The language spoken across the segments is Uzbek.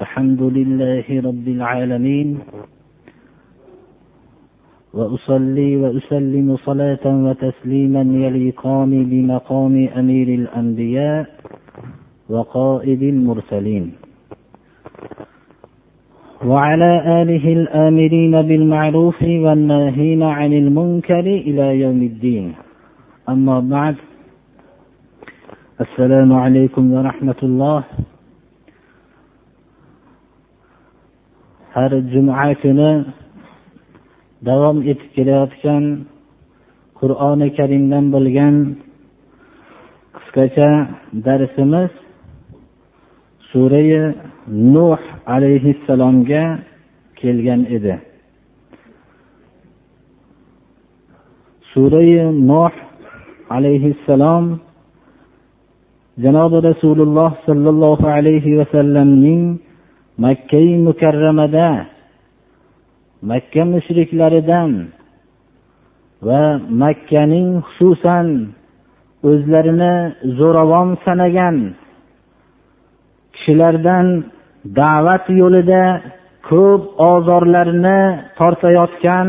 الحمد لله رب العالمين وأصلي وأسلم صلاة وتسليما يليقان بمقام أمير الأنبياء وقائد المرسلين. وعلى آله الآمرين بالمعروف والناهين عن المنكر إلى يوم الدين. أما بعد السلام عليكم ورحمة الله. Har juma kuni davom etib kelayotgan qur'oni karimdan bo'lgan qisqacha darsimiz surai nuh alayhissalomga kelgan edi. Surai nuh alayhissalom janobi rasululloh sollallohu alayhi vasallamning makkai mukarramada makka mushriklaridan va makkaning xususan o'zlarini zo'ravon sanagan kishilardan da'vat yo'lida ko'p ozorlarni tortayotgan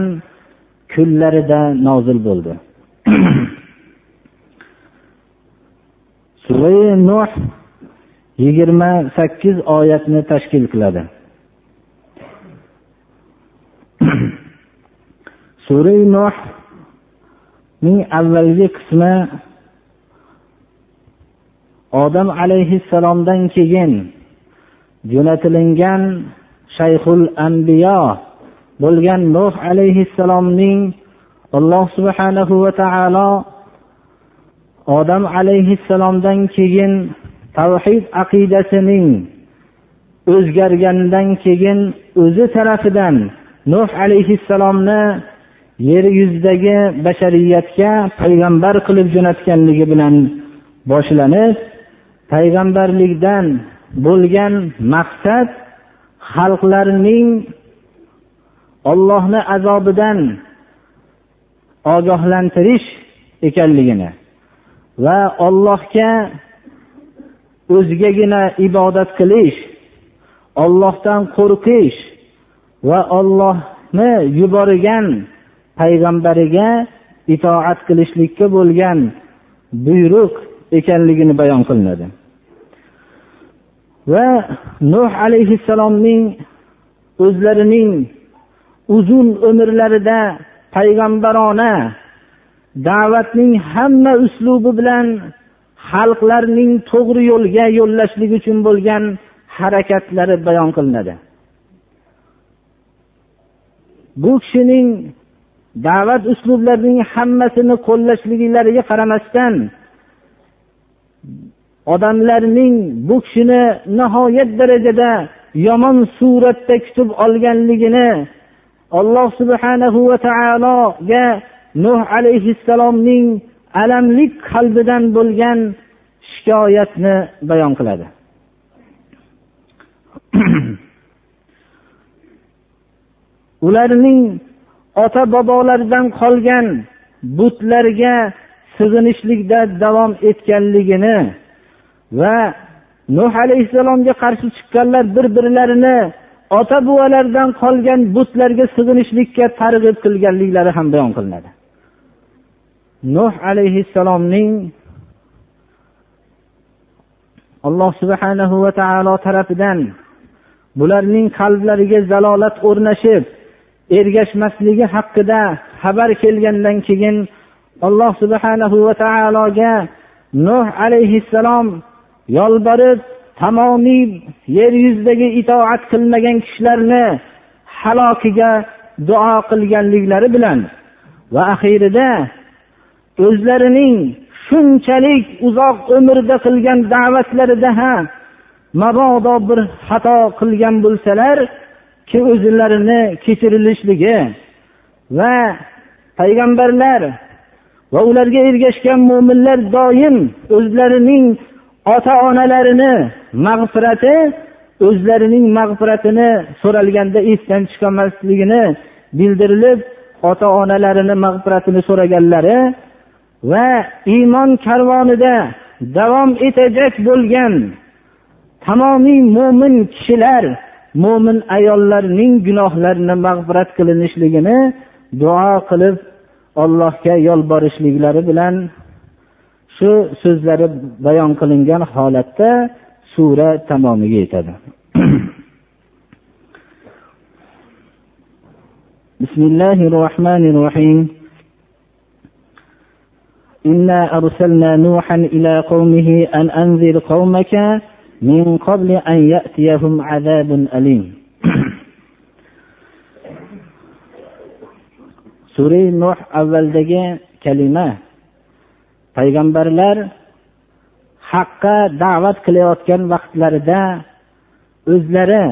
kunlarida nozil bo'ldi. Sura nuh yigirma sakkiz oyatni tashkil qiladi. Sura nuhning avvalgi qismi odam alayhissalomdan keyin jo'natilingan shayxul ambiyo bo'lgan nuh alayhissalomning alloh subhanahu va taolo odam alayhissalomdan keyin tavhid aqidasining o'zgarganidan keyin o'zi tarafidan nuh alayhissalomni yer yuzidagi bashariyatga payg'ambar qilib jo'natganligi bilan boshlanib payg'ambarlikdan bo'lgan maqsad xalqlarning ollohni azobidan ogohlantirish ekanligini va ollohga o'zigagina ibodat qilish ollohdan qo'rqish va ollohni yuborgan payg'ambariga itoat qilishlikka bo'lgan buyruq ekanligini bayon qilinadi. Va nuh alayhissalomning o'zlarining uzun umrlarida payg'ambarona da'vatning hamma uslubi bilan xalqlarning to'g'ri yo'lga yo'llashlik uchun bo'lgan harakatlari bayon qilinadi. Bu kishining da'vat uslublarining hammasini qo'llashliklariga qaramasdan odamlarning bu kishini nihoyat darajada yomon suratda kutib olganligini alloh subhanahu va taologa nuh alayhissalomning alamlik qalbidan bo'lgan shikoyatni bayon qiladi. Ularning ota bobolaridan qolgan butlarga sig'inishlikda davom etganligini va nuh alayhissalomga qarshi chiqqanlar bir birlarini ota buvalaridan qolgan butlarga sig'inishlikka targ'ib qilganliklari ham bayon qilinadi. Nuh alayhissalomning alloh subhanahu va taolo tarafidan bularning qalblariga zalolat o'rnashib ergashmasligi haqida xabar kelgandan keyin alloh subhanahu va taologa nuh alayhissalom yolborib tamomiy yer yuzidagi itoat qilmagan kishilarni halokiga duo qilganliklari bilan va axirida o'zlarining shunchalik uzoq umrda qilgan da'vatlarida ham mabodo bir xato qilgan bo'lsalarki o'zlarini kechirilishligi va payg'ambarlar va ularga ergashgan mo'minlar doim o'zlarining ota onalarini mag'firati o'zlarining mag'firatini so'ralganda esdan chiqarmasligini bildirilib ota onalarini mag'firatini so'raganlari va iymon karvonida davom etajak bo'lgan tamomiy mo'min kishilar mo'min ayollarning gunohlarini mag'firat qilinishligini duo qilib ollohga yolborishliklari bilan shu so'zlari bayon qilingan holatda sura tamomiga yetadi بسم الله الرحمن الرحيم إنا أرسلنا نوحا إلى قومه أن أنذر قومك من قبل أن يأتيهم عذاب أليم sura nuh avvaldagi kalima payg'ambarlar haqqa da'vat qilayotgan vaqtlarida o'zlari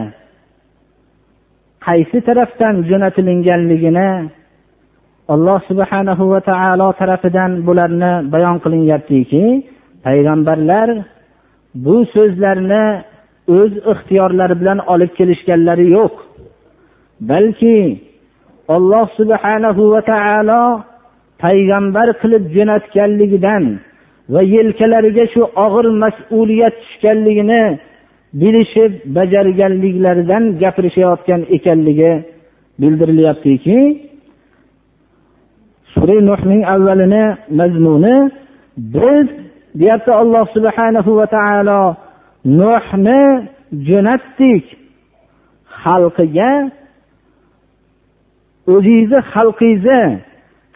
qaysi tarafdan jo'natilinganligini alloh subhanahu va taolo tarafidan bularni bayon qilinyaptiki payg'ambarlar bu so'zlarni o'z ixtiyorlari bilan olib kelishganlari yo'q. Balki alloh subhanahu va taolo payg'ambar qilib jo'natganligidan va yelkalariga shu og'ir mas'uliyat tushganligini bilishib bajarganliklaridan gapirishayotgan ekanligi bildirilyaptiki sura nuhning avvalini mazmuni biz deyapti alloh subhanahu va taolo nuhni jo'natdik. Xalqiga o'zingizni xalqingizni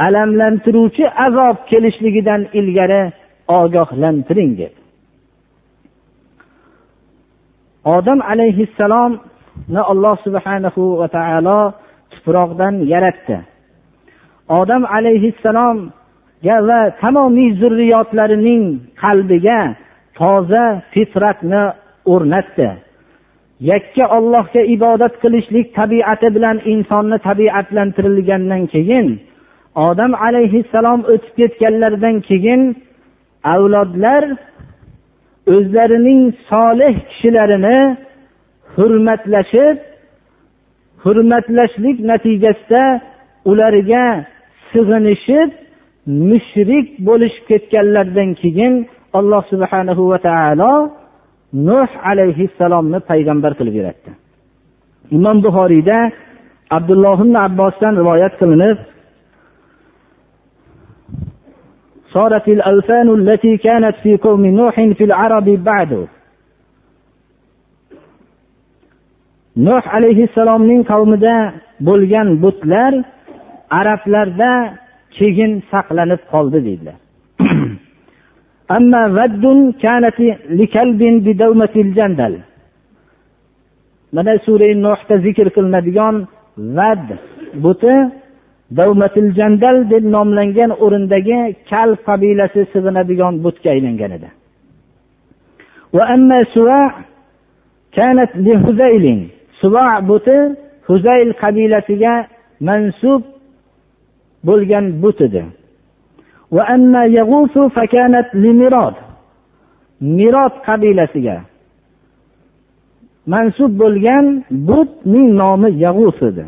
alamlantiruvchi azob kelishligidan ilgari ogohlantiring deb odam alayhissalomni alloh subhanahu va taolo tuproqdan yaratdi. Odam alayhissalomga va tamomiy zurriyotlarining qalbiga toza fitratni o'rnatdi. Yakka ollohga ibodat qilishlik tabiati bilan insonni tabiatlantirilgandan keyin odam alayhissalom o'tib ketganlaridan keyin avlodlar o'zlarining solih kishilarini hurmatlashib hurmatlashlik natijasida ularga sig'inishib mushrik bo'lishib ketganlaridan keyin alloh subhanahu va taolo nuh alayhissalomni payg'ambar qilib yuboradi imom buxoriyda abdulloh ibn abbosdan rivoyat qilinib صارت الأوثان التي كانت في قوم نوح في العرب بعد nuh alayhissalomning qavmida bo'lgan butlar arablarda keyin saqlanib qoldi deydilar. Mana sura nuhda zikr qilinadigan vad buti davmatil jandal deb nomlangan o'rindagi kal qabilasi sig'inadigan butga aylangan edi. Suva buti huzayl qabilasiga mansub bo'lgan but edi. Mirod qabilasiga mansub bo'lgan butning nomi yag'us edi.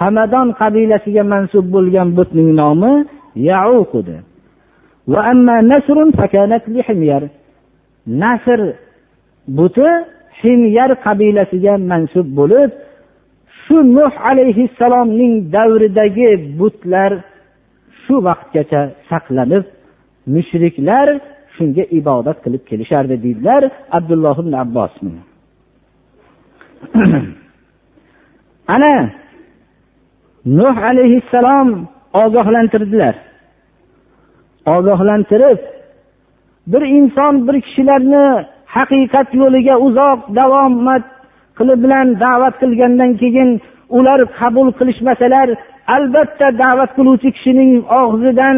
Hamadon qabilasiga mansub bo'lgan butning nomi yauq edi. Nasr buti himyar qabilasiga mansub bo'lib shu nuh alayhissalomning davridagi butlar shu vaqtgacha saqlanib mushriklar shunga ibodat qilib kelishardi deydilar abdulloh ibn abbos. Ana nuh alayhissalom ogohlantirdilar. Ogohlantirib bir inson bir kishilarni haqiqat yo'liga uzoq davomat qilib bilan da'vat qilgandan keyin ular qabul qilishmasalar albatta da'vat qiluvchi kishining og'zidan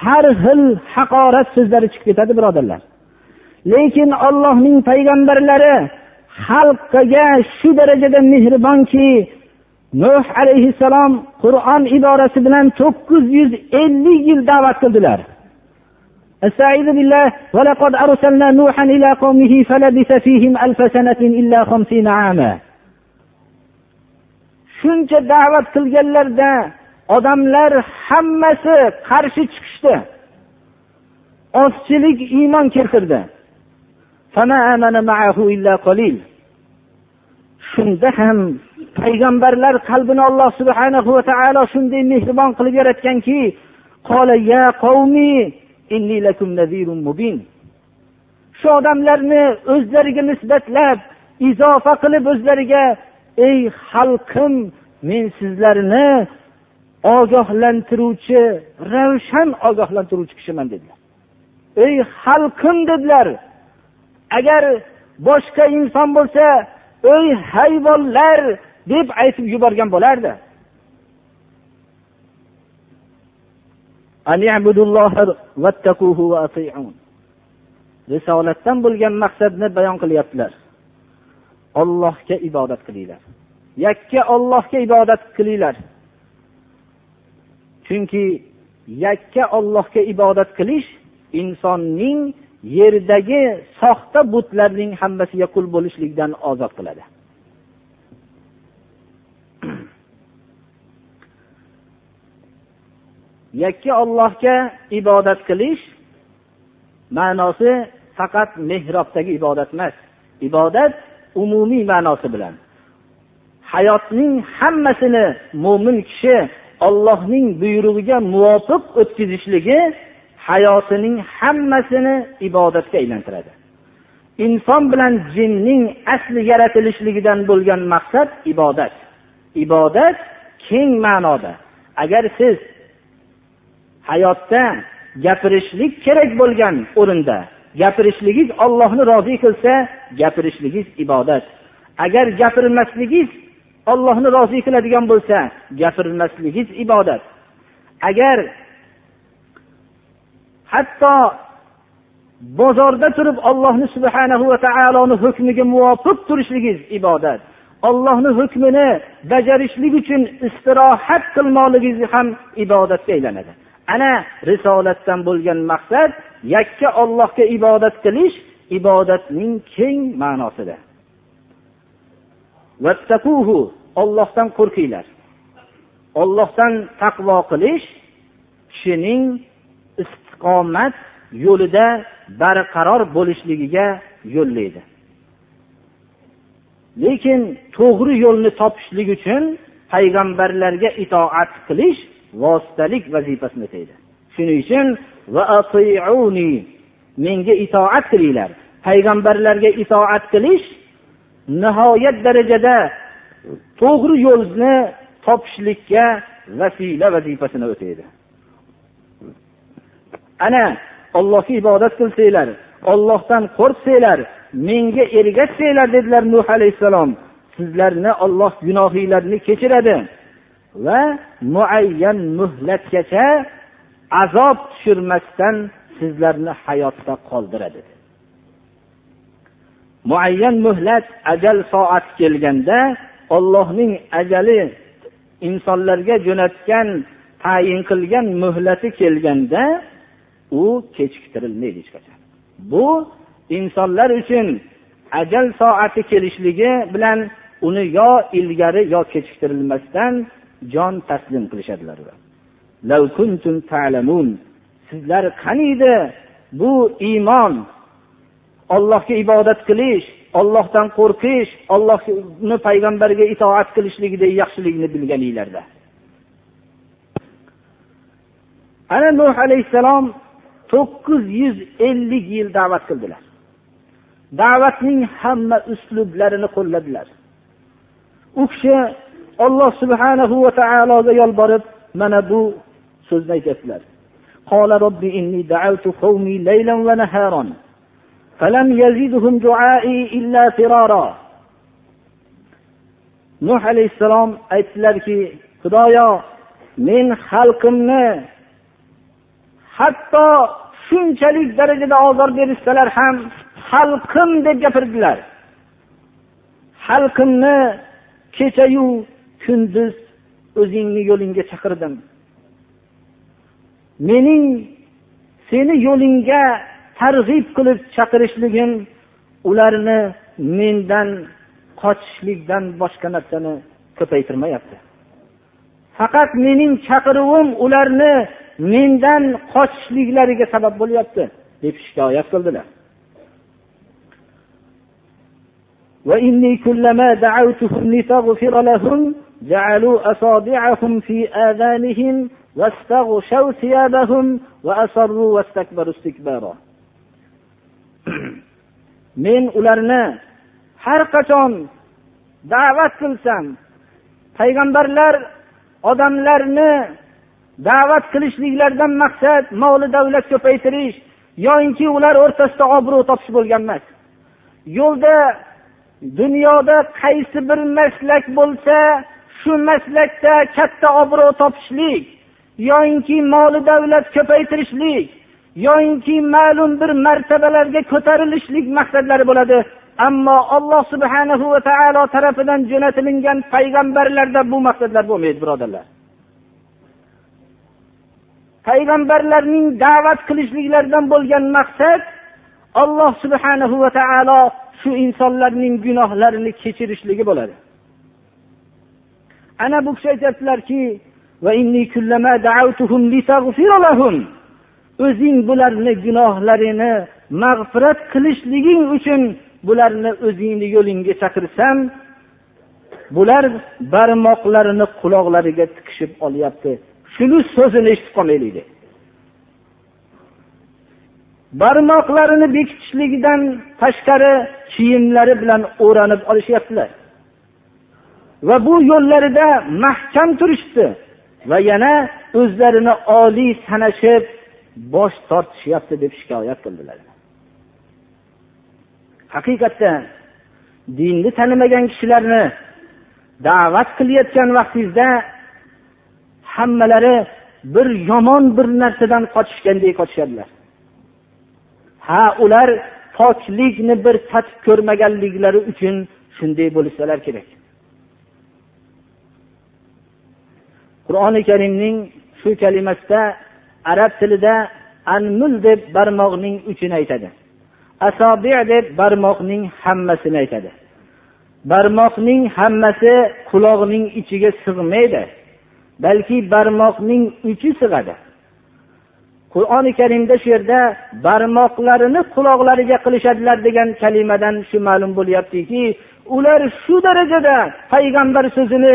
har xil haqorat so'zlari chiqib ketadi birodarlar. Lekin ollohning payg'ambarlari xalqiga shu darajada mehribonki nuh alayhissalom qur'on iborasi bilan to'qqiz yuz ellik yil da'vat qildilar. استعيذ بالله ولقد أرسلنا نوحا إلى قومه فلبث فيهم ألف سنة إلا خمسين عاما shuncha da'vat qilganlarda odamlar hammasi qarshi chiqishdi ozchilik iymon keltirdi shunda ham payg'ambarlar qalbini alloh subhanahu va taolo shunday mehribon qilib yaratganki shu odamlarni o'zlariga nisbatlab izofa qilib o'zlariga ey xalqim men sizlarni ogohlantiruvchi ravshan ogohlantiruvchi kishiman dedilar. Ey xalqim dedilar. Agar boshqa inson bo'lsa ey hayvonlar deb aytib yuborgan bo'lardi. Risolatdan bo'lgan maqsadni bayon qilyaptilar. Ollohga ibodat qilinglar. Yakka ollohga ibodat qilinglar. Chunki yakka ollohga ibodat qilish insonning yerdagi soxta butlarning hammasiga qul bo'lishlikdan ozod qiladi. Yakka ollohga ibodat qilish ma'nosi faqat mehrobdagi ibodat emas. Ibodat umumiy ma'nosi bilan. Hayotning hammasini mo'min kishi ollohning buyrug'iga muvofiq o'tkazishligi hayotining hammasini ibodatga aylantiradi. Inson bilan jinning asli yaratilishligidan bo'lgan maqsad ibodat. Ibodat keng ma'noda. Agar siz hayotda gapirishlik kerak bo'lgan o'rinda. Gapirishligingiz ollohni rozi qilsa gapirishligingiz ibodat. Agar gapirmasligingiz ollohni rozi qiladigan bo'lsa gapirmasligingiz ibodat. Agar hatto bozorda turib ollohni subhanahu va taoloni hukmiga muvofiq turishligingiz ibodat. Ollohni hukmini bajarishlik uchun istirohat qilmoqligingiz ham ibodatga aylanadi. Ana risolatdan bo'lgan maqsad yakka ollohga ibodat qilish ibodatning keng ma'nosida. Ollohdan qo'rqinglar. Ollohdan taqvo qilish kishining istiqomat yo'lida barqaror bo'lishligiga yo'llaydi. Lekin to'g'ri yo'lni topishlik uchun payg'ambarlarga itoat qilish vositalik vazifasini o'taydi shuning uchun menga itoat qilinglar. Payg'ambarlarga itoat qilish nihoyat darajada to'g'ri yo'lni topishlikka vasila vazifasini o'taydi. Ana ollohga ibodat qilsanglar ollohdan qo'rqsanglar menga ergashsanglar dedilar nuh alayhissalom. Sizlarni olloh gunohinglarni kechiradi. Va muayyan muhlatgacha azob tushirmasdan sizlarni hayotda qoldiradi. Muayyan muhlat ajal soati kelganda ollohning ajali insonlarga jo'natgan tayin qilgan muhlati kelganda u kechiktirilmaydi hech qachon. Bu insonlar uchun ajal soati kelishligi bilan uni yo ilgari yo kechiktirilmasdan jon taslim qilishadilar. Sizlar qaniydi bu iymon? Ollohga ibodat qilish ollohdan qo'rqish ollohni payg'ambariga itoat qilishligidek yaxshilikni bilganinglarda. Ana nuh alayhissalom to'qqiz yuz ellik yil da'vat qildilar. Da'vatning hamma uslublarini qo'lladilar. U kishi olloh subhanahu va taologa yolborib mana bu so'zni aytyaptilar قال رب إني دعوت قومي ليلا ونهارا فلم يزدهم دعائي إلا فرارا nuh alayhissalom aytdilarki xudoyo men xalqimni hatto shunchalik darajada ozor berishsalar ham xalqim deb gapirdilar xalqimni kechayu kunduz o'zingni yo'lingga chaqirdim mening seni yo'lingga targ'ib qilib chaqirishligim ularni mendan qochishlikdan boshqa narsani ko'paytirmayapti faqat mening chaqiruvim ularni mendan qochishliklariga sabab bo'lyapti deb shikoyat qildilar وإني كلما دعوتهم لتغفر لهم جعلوا أصابعهم في آذانهم واستغشوا ثيابهم وأصروا واستكبروا استكبارا men ularni har qachon da'vat qilsam payg'ambarlar odamlarni da'vat qilishliklaridan maqsad moli davlat ko'paytirish yoinki ular o'rtasida obro' topish bo'lgan emas yo'lda dunyoda qaysi bir maslak bo'lsa shu maslakda katta obro' topishlik yoyinki moli davlat ko'paytirishlik yoyinki ma'lum bir martabalarga ko'tarilishlik maqsadlari bo'ladi. Ammo alloh subhanahu va taolo tarafidan jo'natilingan payg'ambarlarda bu maqsadlar bo'lmaydi birodarlar. Payg'ambarlarning da'vat qilishliklaridan bo'lgan maqsad alloh subhanahu va taolo shu insonlarning gunohlarini kechirishligi bo'ladi. Ana bu kishi aytyaptilarki o'zing bularni gunohlarini mag'firat qilishliging uchun bularni o'zingni yo'lingga chaqirsam bular barmoqlarini quloqlariga tiqishib olyapti. Shuni so'zini eshitib qolmaylik dedi. Barmoqlarini bekitishligidan tashqari kiyimlari bilan o'ranib olishyaptilar. Va bu yo'llarida mahkam turishdi va yana o'zlarini oliy sanashib bosh tortishyapti deb shikoyat qildilar. Haqiqatda dinni tanimagan kishilarni da'vat qilayotgan vaqtingizda hammalari bir yomon bir narsadan qochishgandek qochishadilar. Ha ular poklikni bir tatib ko'rmaganliklari uchun shunday bo'lishsalar kerak. Qur'oni karimning shu kalimasida arab tilida anmul deb barmoqning uchini aytadi. Asobi deb barmoqning hammasini aytadi. Barmoqning hammasi quloqning ichiga sig'maydi balki barmoqning uchi sig'adi. Qur'oni karimda shu yerda barmoqlarini quloqlariga qilishadilar degan kalimadan shu ma'lum bo'lyaptiki ular shu darajada payg'ambar so'zini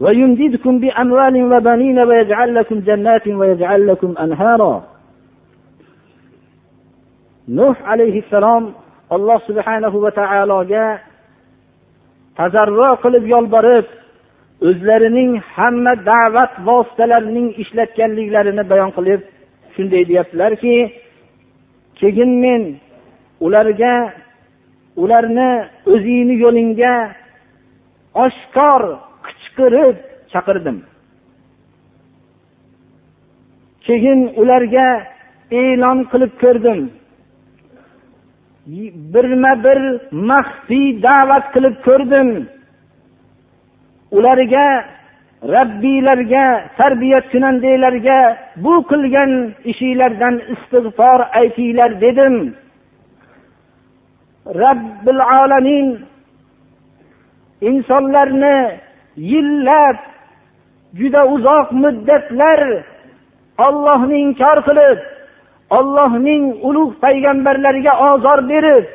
ويمددكم بأموال وبنين ويجعل لكم جنات ويجعل لكم أنهارا nuh alayhissalom alloh subhanahu va taologa tazarro qilib yolborib o'zlarining hamma da'vat vositalarining ishlatganliklarini bayon qilib shunday deyaptilarki keyin men ularga ularni o'zingni yo'lingga oshkor qichqirib chaqirdim. Keyin ularga e'lon qilib ko'rdim. Birma bir maxfiy da'vat qilib ko'rdim. Ularga rabbiylarga tarbiyatkunandalarga bu qilgan ishinglardan istig'for aytinglar dedim. Robbil alamin insonlarni yillab juda uzoq muddatlar ollohni inkor qilib ollohning ulug' payg'ambarlariga ozor berib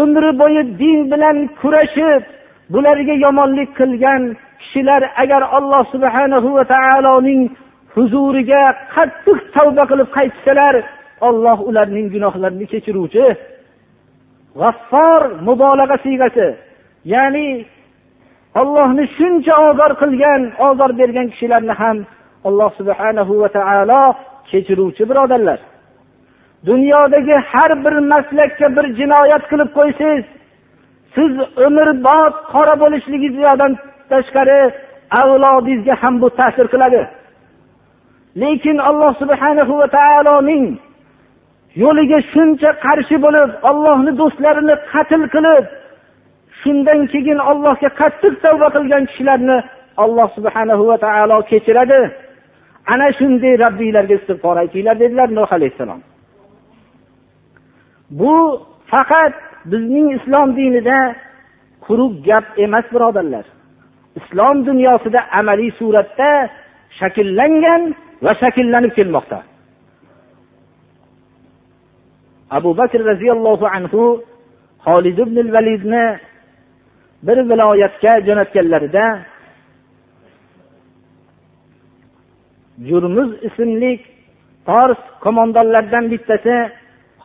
umri bo'yi din bilan kurashib bularga yomonlik qilgan kishilar agar alloh subhanahu va taoloning huzuriga qattiq tavba qilib qaytsalar olloh ularning gunohlarini kechiruvchi g'affor mubolag'a siyg'asi ya'ni ollohni shuncha ozor qilgan ozor bergan kishilarni ham alloh subhanahu va taolo kechiruvchi birodarlar. Dunyodagi har bir maslakka bir jinoyat qilib qo'ysangiz siz umrbod qora bo'lishligingizdan tashqari avlodingizga ham bu ta'sir qiladi. Lekin alloh subhanahu va taoloning yo'liga shuncha qarshi bo'lib ollohni do'stlarini qatl qilib shundan keyin allohga qattiq tavba qilgan kishilarni alloh subhanahu va taolo kechiradi. Ana shunday robbiylarga istig'for aytinglar dedilar nuh alayhissalom. Bu faqat bizning islom dinida quruq gap emas birodarlar. Islom dunyosida amaliy suratda shakllangan va shakllanib kelmoqda. Abu bakr roziyallohu anhu holid ibn validni bir viloyatga jo'natganlarida jurmuz ismli fors qo'mondonlaridan bittasi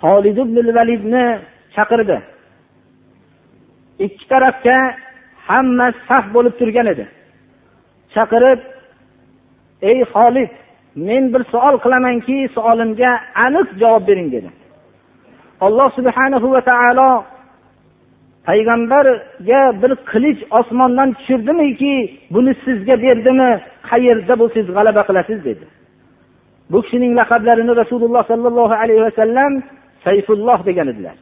holid ibn validni chaqirdi. Ikki tarafga hamma saf bo'lib turgan edi. Chaqirib ey holid men bir savol qilamanki savolimga aniq javob bering dedi. Alloh subhanahu va taolo payg'ambarga bir qilich osmondan tushirdimiki buni sizga berdimi? Qayerda bo'lsangiz g'alaba qilasiz dedi. Bu kishining laqablarini rasululloh sollallohu alayhi vasallam sayfulloh degan edilar.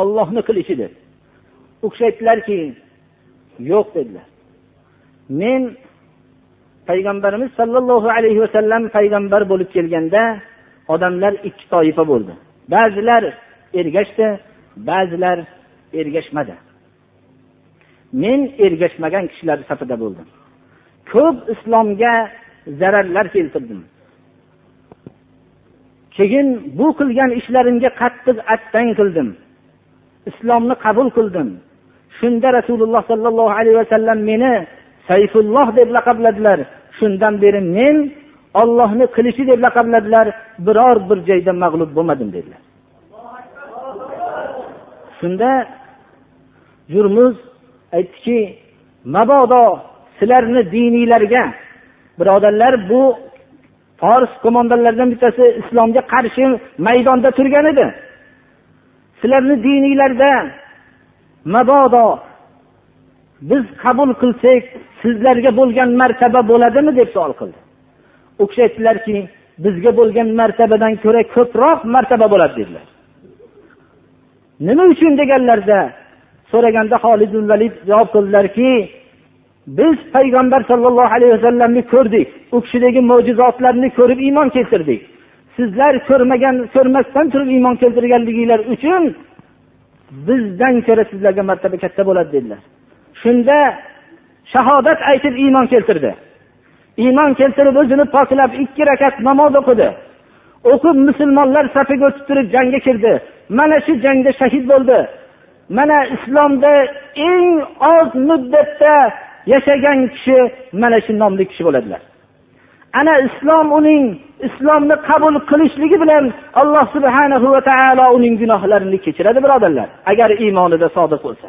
Ollohni qilichi deb u kishi aytdilarki yo'q dedilar. Men payg'ambarimiz sollallohu alayhi vasallam payg'ambar bo'lib kelganda odamlar ikki toifa bo'ldi. Ba'zilar ergashdi ba'zilar ergashmadi. Men ergashmagan kishilar safida bo'ldim. Ko'p islomga zararlar keltirdim. Keyin bu qilgan ishlarimga qattiq attang qildim. Islomni qabul qildim. Shunda rasululloh sollallohu alayhi vasallam meni sayfulloh deb laqabladilar. Shundan beri men ollohni qilichi deb laqabladilar. Biror bir joyda mag'lub bo'lmadim dedilar. Shunda yurmuz aytdiki mabodo sizlarni diniylarga birodarlar bu fors qo'mondonlaridan bittasi islomga qarshi maydonda turgan edi. Sizlarni diniylarda mabodo biz qabul qilsak sizlarga bo'lgan martaba bo'ladimi deb savol qildi. U kishi aytdilarki bizga bo'lgan martabadan ko'ra ko'proq martaba bo'ladi dedilar. Nima uchun deganlarida so'raganda holid valid javob qildilarki biz payg'ambar sollallohu alayhi vasallamni ko'rdik u kishidagi mo'jizotlarni ko'rib iymon keltirdik. Sizlar ko'rmagan ko'rmasdan turib iymon keltirganliginglar uchun bizdan ko'ra sizlarga martaba katta bo'ladi dedilar. Shunda shahodat aytib iymon keltirdi. Iymon keltirib o'zini poklab ikki rakat namoz o'qidi. O'qib musulmonlar safiga o'tib turib jangga kirdi. Mana shu jangda shahid bo'ldi. Mana islomda eng oz muddatda yashagan kishi mana shu nomli kishi bo'ladilar. Ana islom uning islomni qabul qilishligi bilan alloh subhanahu va taolo uning gunohlarini kechiradi birodarlar agar iymonida sodiq bo'lsa.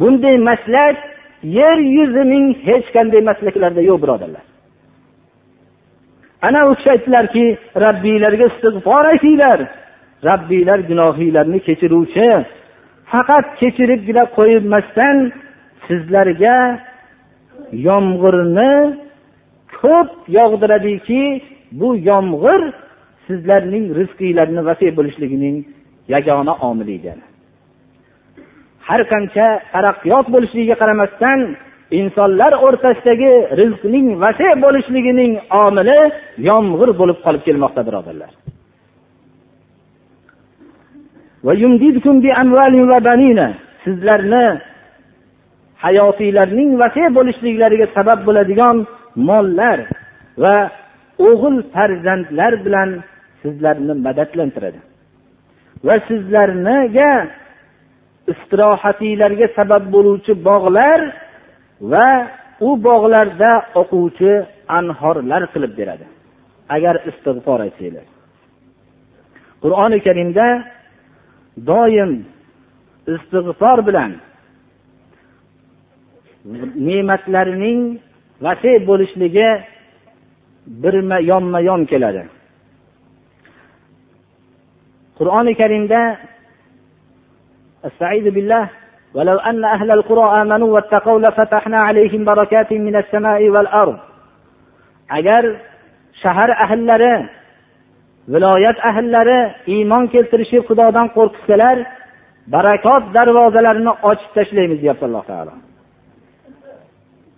Bunday maslak yer yuzining hech qanday maslaklarida yo'q birodarlar. Ana u kishi aytdilarki robbiylarga istig'for aytinglar. Robbiylar gunohinglarni kechiruvchi faqat kechiribgina qo'ymasdan sizlarga yomg'irni ko'p yog'diradiki bu yomg'ir sizlarning rizqinglarni vasiy bo'lishligining yagona omili ekan har qancha taraqqiyot bo'lishligiga qaramasdan insonlar o'rtasidagi rizqning vasiy bo'lishligining omili yomg'ir bo'lib qolib kelmoqda birodarlar. Sizlarni hayotinglarning vasiy bo'lishliklariga sabab bo'ladigan mollar va o'g'il farzandlar bilan sizlarni madadlantiradi. Va sizlarga istirohatinglarga sabab bo'luvchi bog'lar va u bog'larda oquvchi anhorlar qilib beradi. Agar istig'for aytsanglar. Qur'oni karimda doim istig'for bilan ne'matlarining vasiy bo'lishligi birma yonma yon keladi qur'oni karimda استعيذ بالله ولو أن أهل القرى آمنوا واتقوا لفتحنا عليهم بركات من السماء والأرض agar shahar ahllari viloyat ahllari iymon keltirishib xudodan qo'rqishsalar barakot darvozalarini ochib tashlaymiz deyapti alloh taolo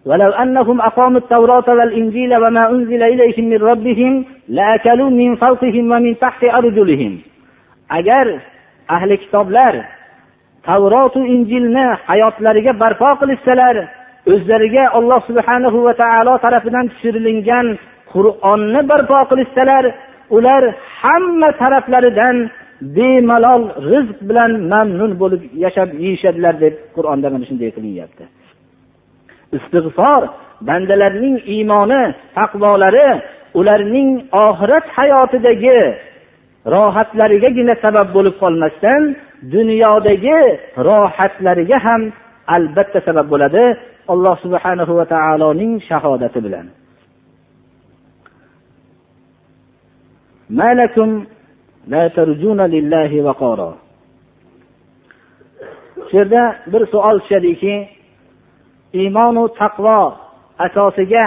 ولو أنهم أقاموا التوراة والإنجيل وما أنزل إليهم من ربهم لأكلوا من فوقهم ومن تحت أرجلهم agar ahli kitoblar tavrotu injilni hayotlariga barpo qilishsalar o'zlariga alloh subhanahu va taolo tarafidan tushirilgan qur'onni barpo qilishsalar ular hamma taraflaridan bemalol rizq bilan mamnun bo'lib yashab yeyishadilar deb qur'onda mana shunday qilinyapti. Istig'for bandalarning iymoni taqvolari ularning oxirat hayotidagi rohatlarigagina sabab bo'lib qolmasdan dunyodagi rohatlariga ham albatta sabab bo'ladi. Alloh subhanahu va taoloning shahodati bilan. Shu yerda bir savol tushadiki iymonu taqvo asosiga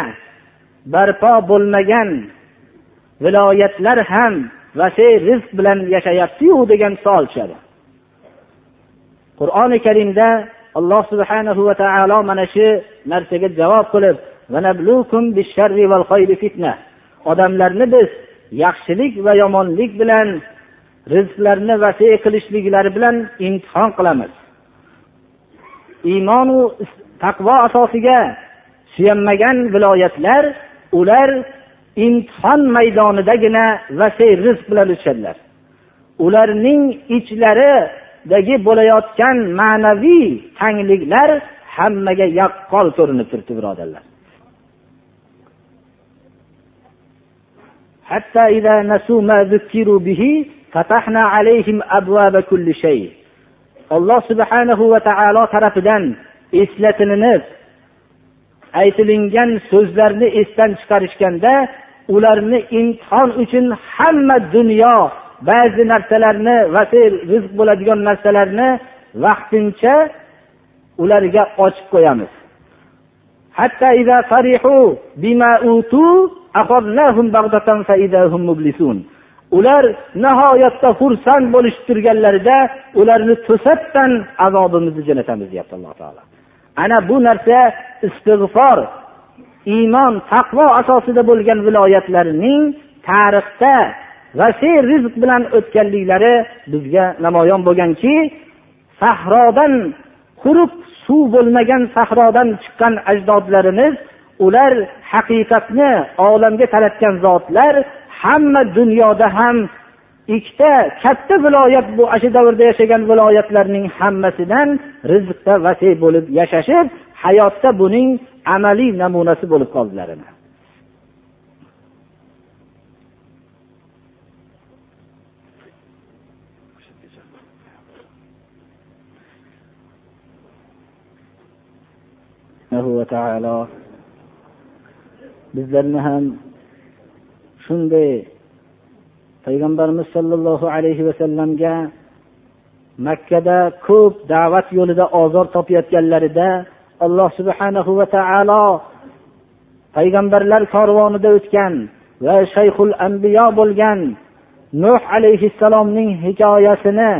barpo bo'lmagan viloyatlar ham vasiy rizq bilan yashayaptiyu degan savol tushadi. Qur'oni karimda alloh subhanahu va taolo mana shu narsaga javob qilib odamlarni biz yaxshilik va yomonlik bilan rizqlarini vasiy qilishliklari bilan imtihon qilamiz. Iymonu taqvo asosiga suyanmagan viloyatlar ular imtihon maydonidagina vasiy rizq bilan o'tishadilar ularning ichlaridagi bo'layotgan ma'naviy tangliklar hammaga yaqqol ko'rinib turibdi birodarlar. حتى إذا نسوا ما ذكروا به فتحنا عليهم أبواب كل شيء alloh subhanahu va taolo tarafidan eslatilinib aytilingan so'zlarni esdan chiqarishganda ularni imtihon uchun hamma dunyo ba'zi narsalarni vasiy rizq bo'ladigan narsalarni vaqtincha ularga ochib qo'yamiz Ular nihoyatda xursand bo'lishib turganlarida ularni to'satdan azobimizni jo'natamiz deyapti alloh taolo. Ana bu narsa istig'for iymon taqvo asosida bo'lgan viloyatlarning tarixda vasiy rizq bilan o'tganliklari bizga namoyon bo'lganki sahrodan quruq suv bo'lmagan sahrodan chiqqan ajdodlarimiz ular haqiqatni olamga taratgan zotlar hamma dunyoda ham ikkita katta viloyat bu ana shu davrda yashagan viloyatlarning hammasidan rizqda vasiy bo'lib yashashib hayotda buning amaliy namunasi bo'lib qoldilar va taolo bizlarni ham shunday payg'ambarimiz sollallohu alayhi vasallamga makkada ko'p da'vat yo'lida ozor topayotganlarida alloh subhanahu va taolo payg'ambarlar korvonida o'tgan va shayxul ambiyo bo'lgan nuh alayhissalomning hikoyasini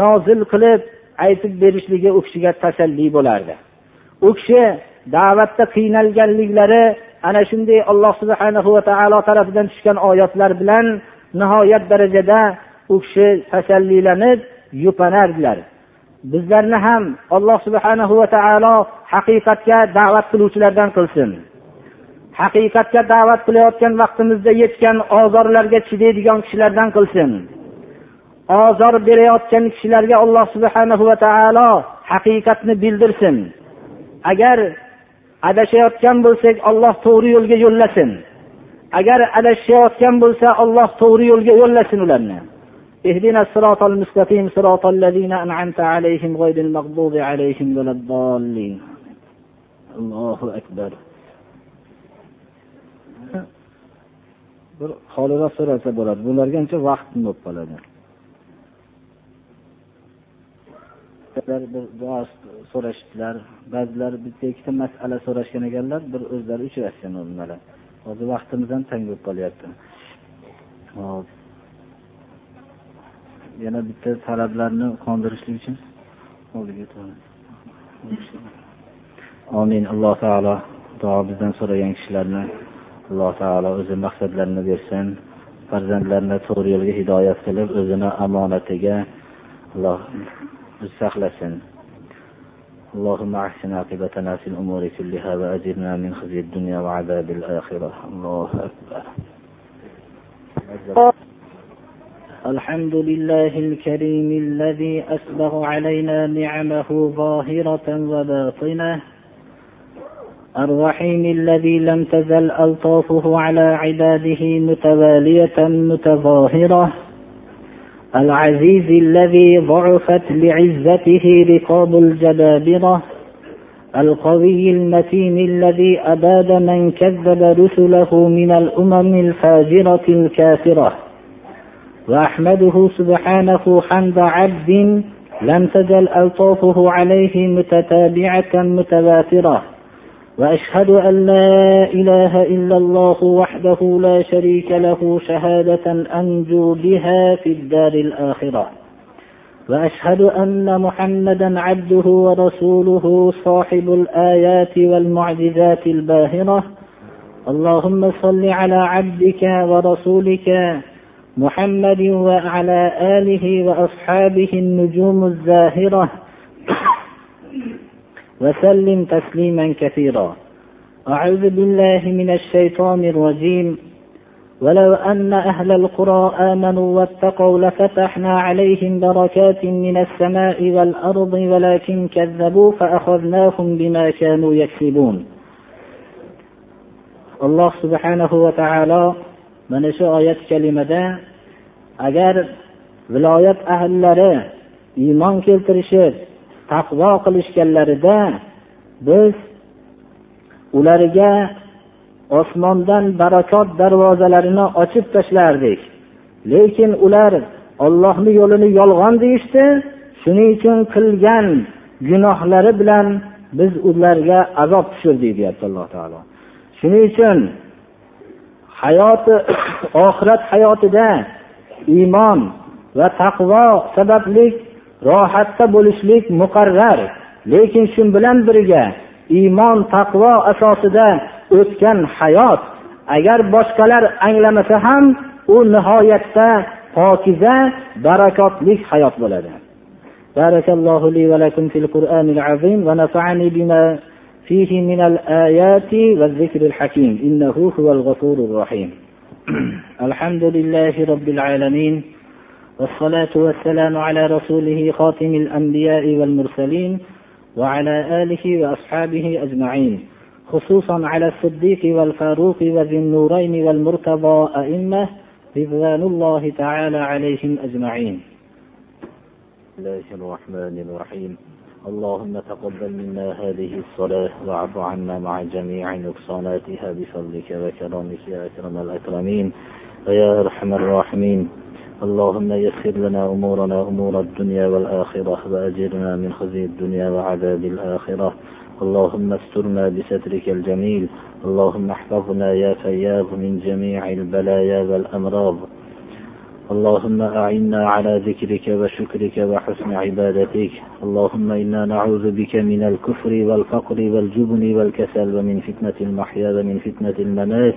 nozil qilib aytib berishligi u kishiga tasalli bo'lardi. U kishi da'vatda qiynalganliklari ana shunday alloh subhanahu va taolo tarafidan tushgan oyatlar bilan nihoyat darajada u kishi tasallilanib yupanardilar. Bizlarni ham alloh subhanahu va taolo haqiqatga da'vat qiluvchilardan qilsin. Haqiqatga da'vat qilayotgan vaqtimizda yetgan ozorlarga chidaydigan kishilardan qilsin. Ozor berayotgan kishilarga alloh subhanahu va taolo haqiqatni bildirsin. Agar adashayotgan bo'lsak olloh to'g'ri yo'lga yo'llasin agar adashayotgan bo'lsa olloh to'g'ri yo'lga yo'llasin ularni اهدنا الصراط المستقيم صراط الذين أنعمت عليهم غير المغضوب عليهم ولا الضالين الله أكبر bir xoliroq so'rasa bo'ladi bulargancha vaqt bo'lib qoladi Bir duo so'rashdilar. Ba'zilar bitta ikkita masala so'rashgan ekanlar bir o'zlari uchrashgan ular hozir vaqtimiz ham tang bo'lib qolyapti. Hop. Yana bitta talablarni qondirishlik uchun. Omin alloh taolo duo bizdan so'ragan kishilarni alloh taolo o'zi maqsadlarini bersin. Farzandlarini to'g'ri yo'lga hidoyat qilib o'zini omonatiga alloh saqlasin اللهم أحسن عاقبتنا في الأمور كلها وأجرنا من خزي الدنيا وعذاب الآخرة. الله أكبر. الحمد لله الكريم الذي أسبغ علينا نعمه ظاهرة وباطنة. الرحيم الذي لم تزل ألطافه على عباده متوالية متظاهرة. العزيز الذي ضعفت لعزته رقاب الجبابرة القوي المتين الذي أباد من كذب رسله من الأمم الفاجرة الكافرة. وأحمده سبحانه حمد عبد لم تزل ألطافه عليه متتابعة متواترة. وأشهد أن لا إله إلا الله وحده لا شريك له شهادة أنجو بها في الدار الآخرة. وأشهد أن محمدا عبده ورسوله صاحب الآيات والمعجزات الباهرة. اللهم صل على عبدك ورسولك محمد وعلى آله وأصحابه النجوم الزاهرة. وسلم تسليما كثيرا. أعوذ بالله من الشيطان الرجيم. ولو أن أهل القرى آمنوا واتقوا لفتحنا عليهم بركات من السماء والأرض ولكن كذبوا فأخذناهم بما كانوا يكسبون. alloh subhanahu va taolo mana shu oyat kalimada agar viloyat ahllari iymon keltirishib taqvo qilishganlarida biz ularga osmondan barakot darvozalarini ochib tashlardik. Lekin ular ollohni yo'lini yolg'on deyishdi. Shuning uchun qilgan gunohlari bilan biz ularga azob tushirdik deyapti alloh taolo. Shuning uchun hayoti oxirat hayotida iymon va taqvo sababli rohatda bo'lishlik muqarrar lekin shu bilan birga iymon taqvo asosida o'tgan hayot agar boshqalar anglamasa ham u nihoyatda pokiza barakotli hayot bo'ladi بارك الله لي ولكم في القرآن العظيم ونفعني بما فيه من الآيات والذكر الحكيم إنه هو الغفور الرحيم الحمد لله رب العالمين والصلاة والسلام على رسوله خاتم الأنبياء والمرسلين وعلى آله وأصحابه أجمعين. خصوصا على الصديق والفاروق وذي النورين والمرتضى أئمة رضوان الله تعالى عليهم أجمعين. الله الرحمن الرحيم. اللهم تقبل منا هذه الصلاة واعف عنا مع جميع نقصاناتها بفضلك وكرمك يا أكرم الأكرمين. ويا أرحم الراحمين. اللهم يسر لنا أمورنا أمور الدنيا والآخرة وأجرنا من خزي الدنيا وعذاب الآخرة. اللهم استرنا بسترك الجميل. اللهم احفظنا يا فياض من جميع البلايا والأمراض. اللهم أعنا على ذكرك وشكرك وحسن عبادتك. اللهم إنا نعوذ بك من الكفر والفقر والجبن والكسل ومن فتنة المحيا ومن فتنة الممات.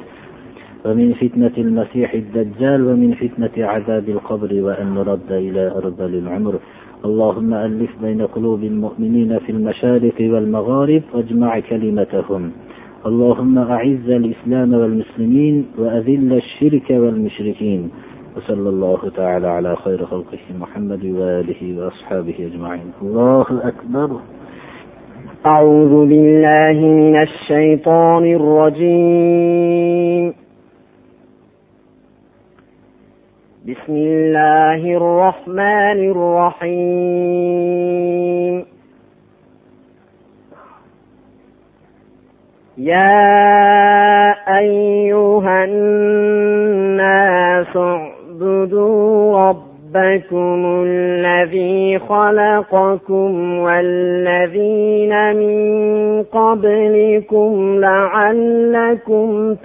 ومن فتنة المسيح الدجال ومن فتنة عذاب القبر وأن نرد إلى أرذل العمر. اللهم ألف بين قلوب المؤمنين في المشارق والمغارب واجمع كلمتهم. اللهم أعز الإسلام والمسلمين وأذل الشرك والمشركين. وصلى الله تعالى على خير خلقه محمد وآله وأصحابه أجمعين. الله أكبر. أعوذ بالله من الشيطان الرجيم. بسم الله الرحمن الرحيم. يا أيها الناس اعبدوا ربكم الذي خلقكم والذين من قبلكم لعلكم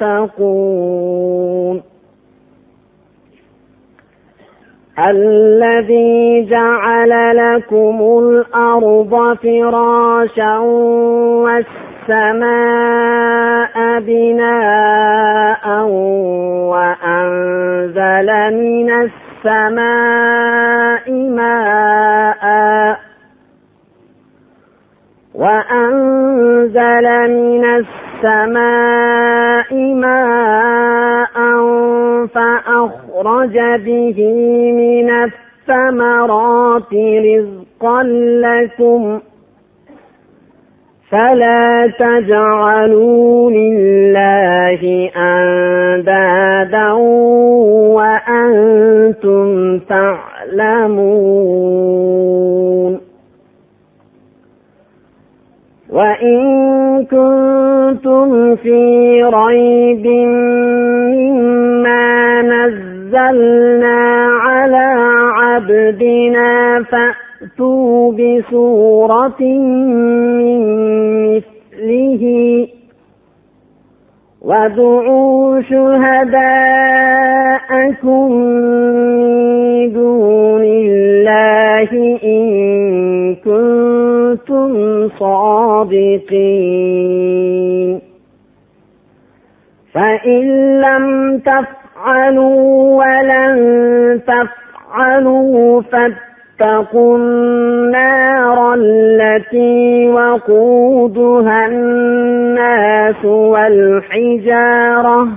تتقون. الذي جعل لكم الأرض فراشا والسماء بناء وأنزل من السماء ماء وأنزل من السماء ماء فأخرج به من الثمرات رزقا لكم فلا تجعلوا لله أندادا وأنتم تعلمون وإن كنتم في ريب مما نزلنا على عبدنا فأتوا بسورة من مثله وادعوا شهداءكم دون الله إن كنتم صادقين فإن لم تفعلوا ولن تفعلوا فاتقوا النار التي وقودها الناس والحجارة.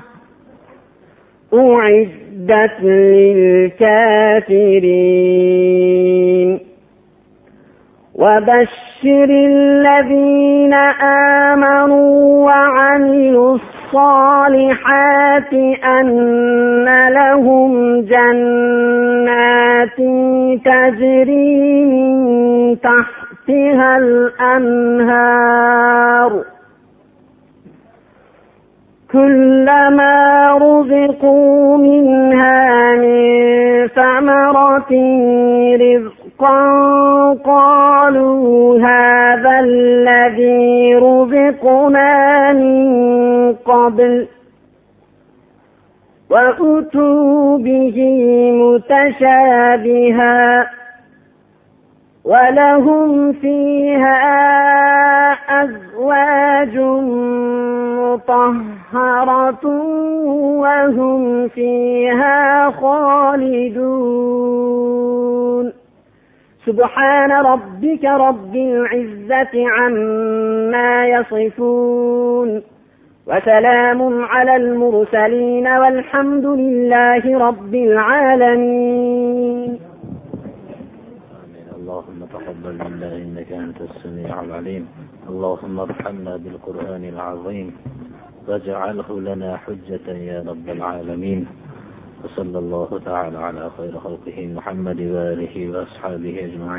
أعدت للكافرين. وبشر الذين آمنوا وعملوا الصالحات أن لهم جنات تجري من تحتها الأنهار كلما رزقوا منها من ثمرة رزقا قالوا هذا الذي رزقنا من قبل وأتوا به متشابها ولهم فيها أزواج مطهرة وهم فيها خالدون سبحان ربك رب العزة عما يصفون وسلام على المرسلين والحمد لله رب العالمين. اللهم تقبل منا إنك أنت السميع العليم. اللهم ارحمنا بالقرآن العظيم. واجعله لنا حجة يا رب العالمين. وصلى الله تعالى على خير خلقه محمد وآله وأصحابه أجمعين.